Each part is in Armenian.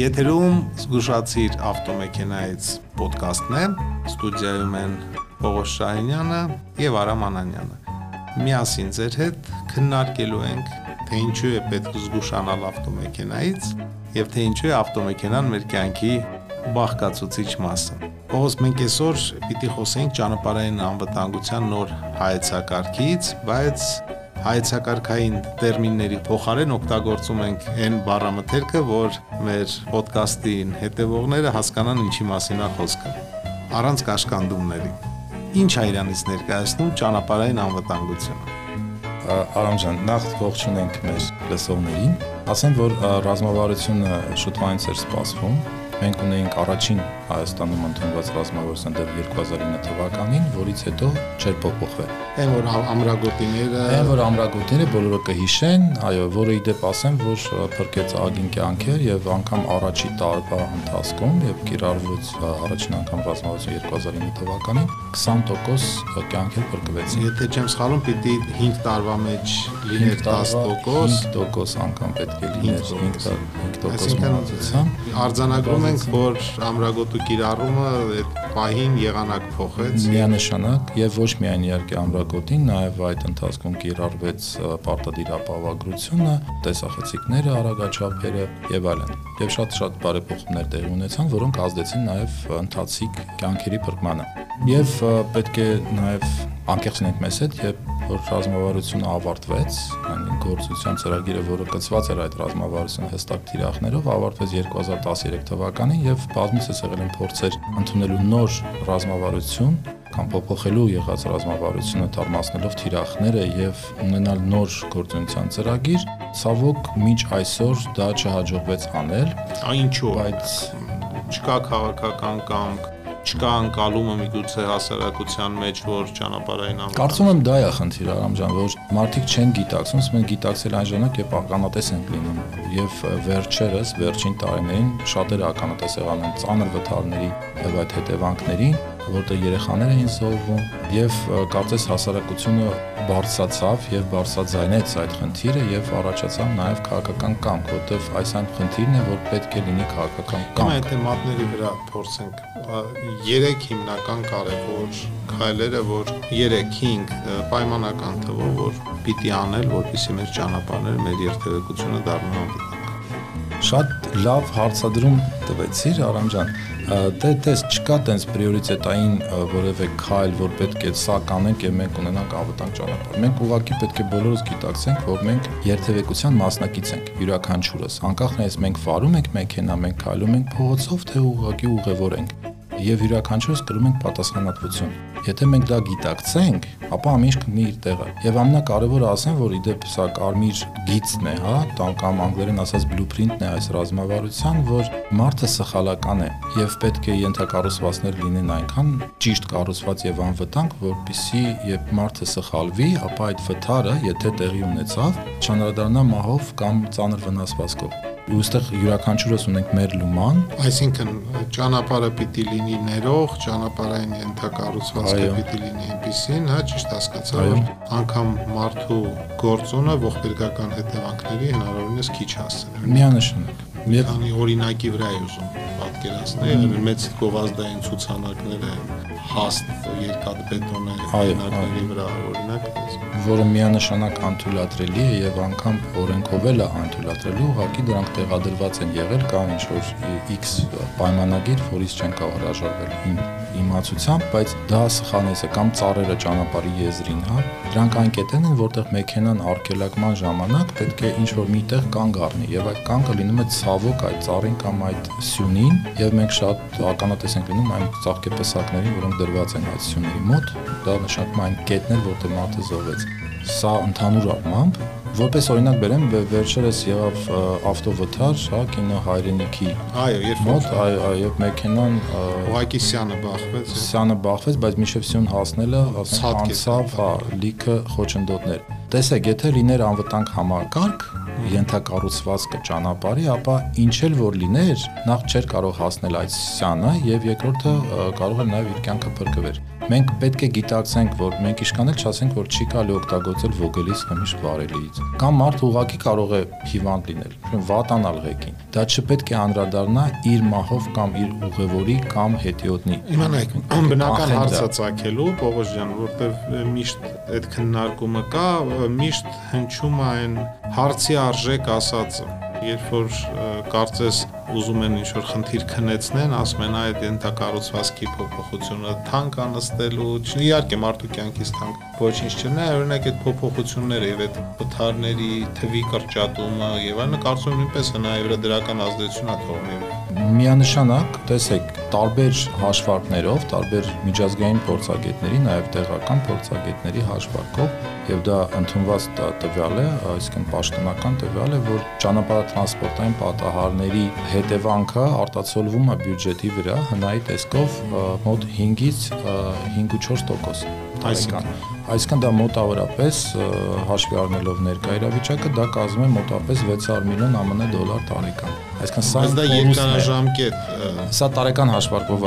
Եթերում զգուշացիր ավտոմեքենայից ոդկասթն է։ Ստուդիայում են Պողոս Շահինյանը եւ Արամ Անանյանը։ Միասին ձեր հետ քննարկելու ենք, թե ինչու է պետք զգուշանալ ավտոմեքենայից եւ թե ինչու է ավտոմեքենան մեր կյանքի բաղկացուցիչ մասը։ Պողոս մենք այսօր պիտի խոսենք ճանապարհային անվտանգության նոր հայեցակարգից, բայց հայեցակարգային տերմինների փոխարեն օգտագործում ենք այն բառամթերքը, որ մեր ոդկասթին հետևողները հասկանան ինչի մասին է խոսքը։ Առանց կաշկանդումների։ Ինչ է իրանից ներկայացնում ճանապարհային անվտանգությունը։ Արամ ջան, նախ ողջունենք մեր լսողներին։ Ասեմ, որ ռազմավարությունը շուտվանից էր սպասվում Մենք ունեինք առաջին Հայաստանում ընդունված ռազմավարության դեռ 2009 թվականին, որից հետո չէր փոփոխվել։ Այն որ ամրագոտիները, այն որ ամրագոտիները բոլորը կհիշեն, այո, որը իդեպ ասեմ, որ փրկեց ագին կյանքեր եւ անգամ առաջի տարվա ընթացքում եւ կիրառվեց առաջին անգամ ռազմավարություն 2009 թվականին 20% կյանքեր փրկվեցին։ Եթե չեմ սխալվում, պիտի 5 տարվա մեջ լիներ 10%, 5% անգամ պետք է լիներ 5% մահացության։ Արձանագրում ենք, որ ամրագոտու կիրառումը այդ պահին եղանակ փոխեց։ Միանշանակ եւ ոչ միայն իհարկե ամրագոտին, նաեւ այդ ընթացքում կիրառվեց պարտադիր ապահովագրությունը, տեսախցիկները, արագաչափերը եւ այլն։ Եվ շատ-շատ բարեփոխումներ տեղի ունեցան, որոնք ազդեցին նաեւ ընթացիկ կյանքերի փրկմանը։ Եվ պետք է նաեւ անկեղծենք մեզ հետ, երբ որ ռազմավարությունը ավարտվեց, այն գործության ծրագիրը, որը կցված էր այդ ռազմավարությունը հստակ թիրախներով, ավարտվեց 2013 թվականին եւ բազմիցս եղել են փորձեր ընդունելու նոր ռազմավարություն կամ փոփոխելու եղած ռազմավարությունը թարմացնելով թիրախները եւ ունենալ նոր գործունեության ծրագիր, ցավոք միջ այսօր դա չհաջողվեց անել։ Այնչու, բայց չկա քաղաքական կամք չկա անկալումը միգուցե հասարակության մեջ, որ ճանապարհային անվտանգ։ Կարծում եմ դա է խնդիրը, Արամ ջան, որ մարդիկ չեն գիտակցում, մենք գիտակցել այն ժամանակ, երբ ականատես ենք լինում եւ վերջերս, վերջին տարիներին շատերը ականատես եղան են ծանր վթարների եւ այդ հետևանքներին, որտեղ երեխաներ էին զոհվում եւ կարծես հասարակությունը բարձրացավ եւ բարձրաձայնեց այդ խնդիրը եւ առաջացավ նաեւ քաղաքական կամք, որտեղ այս այն խնդիրն է, որ պետք է լինի քաղաքական կամք։ Այդ թեմատների վրա փորձենք երեք հիմնական կարևոր քայլերը, որ 3-5 պայմանական թվով որ պիտի անել, որպեսզի մեր ճանապարհները, մեր երթևեկությունը դառնան Շատ լավ հարցադրում տվեցիր, Արամ ջան դե դες չկա տենց պրիորիտետային որևէ քայլ, որ պետք է սա կանենք եւ մենք ունենանք անվտանգ ճանապարհ։ Մենք ուղղակի պետք է բոլորս գիտակցենք, որ մենք երթևեկության մասնակից ենք յուրաքանչյուրս։ Անկախ նրանից մենք վարում ենք մեքենա, մենք քայլում ենք փողոցով, թե ուղղակի ուղևոր ենք եւ յուրաքանչյուրս կրում ենք պատասխանատվություն։ Եթե մենք դա գիտակցենք, ապա ամեն ինչ կգնի իր տեղը։ Եվ ամենակարևորը ասեմ, որ իդեպ սա կարմիր գիծն է, հա, տան կամ անգլերեն ասած blueprint-ն է այս ռազմավարության, որ մարդը սխալական է եւ պետք է ենթակառուցվածքներ լինեն այնքան ճիշտ կառուցված եւ անվտանգ, որpիսի երբ մարդը սխալվի, ապա այդ վթարը, եթե տեղի ունեցավ, չանրադառնա մահով կամ ծանր վնասվածքով ու այստեղ յուրաքանչյուրս ունենք մեր լուման, այսինքն ճանապարհը պիտի լինի ներող, ճանապարհային ենթակառուցվածքը պիտի լինի այնպեսին, հա, ճիշտ հասկացա, որ անգամ մարդու գործոնը ողբերգական հետևանքների հնարավորինս քիչ հասցնել։ Միանշանակ։ Մի քանի օրինակի վրա է ուզում պատկերացնել, մեծ գովազդային ցուցանակները հաստ երկաթբետոնե հենակների վրա օրինակ, որը միանշանակ անթույլատրելի է եւ անգամ օրենքով էլ է անթույլատրելու, ուղղակի դրանք տեղադրված են եղել կամ ինչ որ X պայմանագիր, որից չեն կարող հրաժարվել իմացությամբ, բայց դա սխալնես է կամ ծառերը ճանապարհի եզրին, հա։ Դրանք այն կետերն են, որտեղ մեքենան արգելակման ժամանակ պետք է ինչ որ միտեղ կանգ առնի եւ այդ կանգը լինում է ցավոք այդ ծառին կամ այդ սյունին եւ մենք շատ ականատես ենք լինում այն ծաղկեպսակներին, որոնք դրված են այդ սյուների մոտ, դա նշանակում այն կետներ, որտեղ մարդը զոհվեց։ Սա ընդհանուր առմամբ Որպես օրինակ բերեմ, վերջերս եղավ ավտովթար, հա, կինո հայրենիքի։ Այո, երբ մոտ, այո, այո, մեքենան ուղակի սյանը բախվեց։ Սյանը բախվեց, բայց միշտ սյուն հասնելը, անցավ, հա, լիքը խոչընդոտներ։ Տեսեք, եթե լիներ անվտանգ համակարգ, ենթակառուցվածքը ճանապարհի, ապա ինչ էլ որ լիներ, նախ չէր կարող հասնել այդ սյանը եւ երկրորդը կարող էր նաեւ իր կյանքը փրկվեր։ Մենք պետք է գիտակցենք, որ մենք իշքան էլ չասենք, որ չի կարելի օգտագործել ոգելից նմիշտ վարելիից։ Կամ մարդ ուղակի կարող է հիվանդ լինել, վատանալ ղեկին։ Դա չպետք է անդրադառնա իր մահով կամ իր ուղևորի կամ հետիոտնի։ Իմանայք, բնական հարցը ցակելու Պողոս ջան, որտեվ միշտ այդ քննարկումը կա, միշտ հնչում է այն հարցի արժեք ասածը երբ որ կարծես ուզում են ինչ-որ խնդիր քնեցնեն, ասում են այդ ենթակառուցվածքի փոփոխությունը թանկ անստելու, իհարկե մարդու կյանքից թանկ ոչինչ չնա, օրինակ այդ փոփոխությունները եւ այդ պթարների թվի կրճատումը եւ այլն կարծում նույնպես հնայի վրա դրական ազդեցություն է թողնում միանշանակ, տեսեք, տարբեր հաշվարկներով, տարբեր միջազգային փորձագետների, նաև տեղական փորձագետների հաշվարկով եւ դա ընդունված տվյալ է, այսինքն պաշտոնական տվյալ է, որ ճանապարհատրանսպորտային պատահարների հետևանքը արտացոլվում է բյուջետի վրա հնայի տեսքով մոտ 5-ից 5.4% այսինքն այսինքն դա մոտավորապես հաշվի առնելով ներկա իրավիճակը դա կազմում է մոտավորապես 600 միլիոն ԱՄՆ դոլար տարեկան այսինքն սա դա երկարաժամկետ սա տարեկան հաշվարկով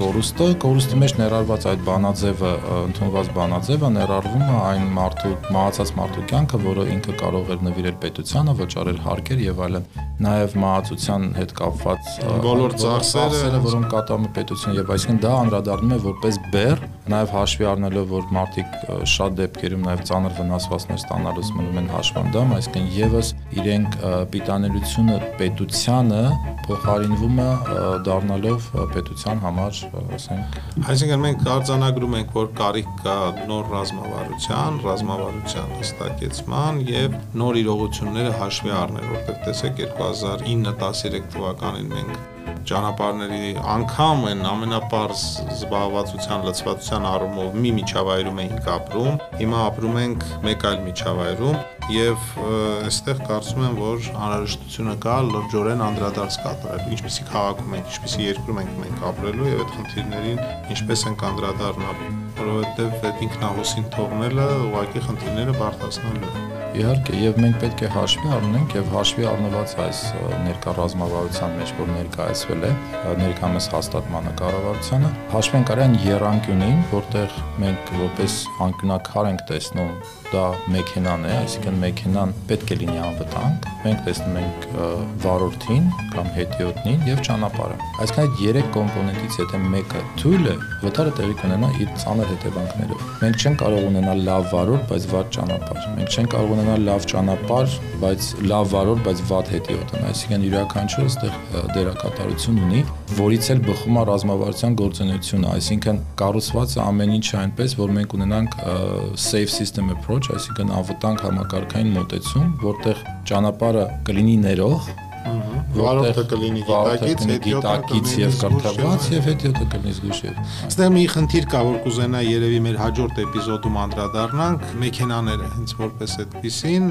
կորուստը կորուստի մեջ ներառված այդ բանաձևը ընդունված բանաձևը ներառվում է այն մարդու մահացած մարդու կյանքը որը ինքը կարող էր նվիրել պետությանը վճարել հարկեր եւ այլն նաև մահացության հետ կապված բոլոր ծախսերը, որոնք կատարում է պետությունը եւ այսինքն դա անդրադառնում է որպես բեռ, նաև հաշվի առնելով որ մարդիկ շատ դեպքերում նաև ծանր վնասվածքներ ստանալուց մնում են հաշվանդամ, այսինքն եւս իրենք պիտանելիությունը պետությանը փոխարինվում է դառնալով պետության համար, ասենք Այսինքն մենք արձանագրում ենք, որ կարիք կա նոր ռազմավարության, ռազմավարության հստակեցման եւ նոր իրողությունները հաշվի առնել, որտեղ տեսեք 2009-13 թվականին մենք ճանապարհների անգամ են ամենապարզ զբաղվածության լծվածության առումով մի միջավայրում էինք ապրում, հիմա ապրում ենք մեկ այլ միջավայրում եւ այստեղ կարծում եմ, որ անհրաժեշտությունը կա լրջորեն անդրադարձ կատարել, ինչպեսի քաղաքում ենք, ինչպեսի երկրում ենք մենք ապրելու եւ այդ խնդիրներին ինչպես ենք անդրադառնալու, որովհետեւ այդ ինքնահոսին թողնելը ուղղակի խնդիրները բարդացնելու է Իհարկե, եւ մենք պետք է հաշվի առնենք եւ հաշվի առնված այս ներկա ռազմավարության մեջ, որ ներկայացվել է, ներկամս հաստատմանը կառավարությանը, հաշվենք արյան երանկյունին, որտեղ մենք որպես անկյունակար ենք տեսնում դա մեքենան է, այսինքն մեքենան պետք է լինի անվտանգ։ Մենք տեսնում ենք վարորդին կամ հետիոտնին եւ ճանապարհը։ Այսինքն այդ երեք կոմպոնենտից եթե մեկը թույլ է, վթարը տեղի կունենա իր ծանր հետևանքներով։ Մենք չենք կարող ունենալ լավ վարորդ, բայց վատ ճանապարհ։ Մենք չենք կարող ունենալ լավ ճանապարհ, բայց լավ վարորդ, բայց վատ հետիոտն։ Այսինքն յուրաքանչյուրը այստեղ դերակատարություն ունի, որից էլ բխում է ռազմավարության գործունեությունը, այսինքն կառուցված է ամեն ինչ այնպես, որ մենք ունենանք safe system approach, այսինքն անվտանգ համակարգային մոտեցում, որտեղ ճանապարհը կլինի ներող, որտեղ կլինի գիտակից, հետիոտակից եւ կրթված եւ հետիոտը կլինի զգուշ։ Այստեղ մի խնդիր կա, որ կուզենա երևի մեր հաջորդ էպիզոդում անդրադառնանք մեքենաները հենց որպես այդպեսին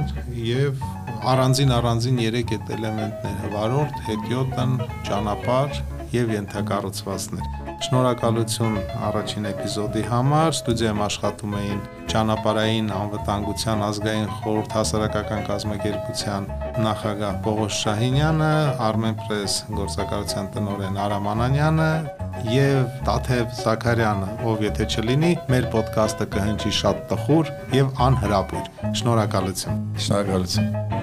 եւ առանձին առանձին երեք այդ էլեմենտները՝ վարորդ, հետիոտն, ճանապարհ եւ ենթակառուցվածքներ։ Շնորհակալություն առաջին էպիզոդի համար։ Ստուդիայում աշխատում էին ճանապարհային անվտանգության ազգային խորհուրդ հասարակական կազմակերպության նախագահ Պողոս Շահինյանը, Armenpress գործակալության տնօրեն Արամ Անանյանը եւ Տաթև Զաքարյանը, ով եթե չլինի, մեր ոդկասթը կհնչի շատ տխուր եւ անհրապույր։ Շնորհակալություն։ Շնորհակալություն։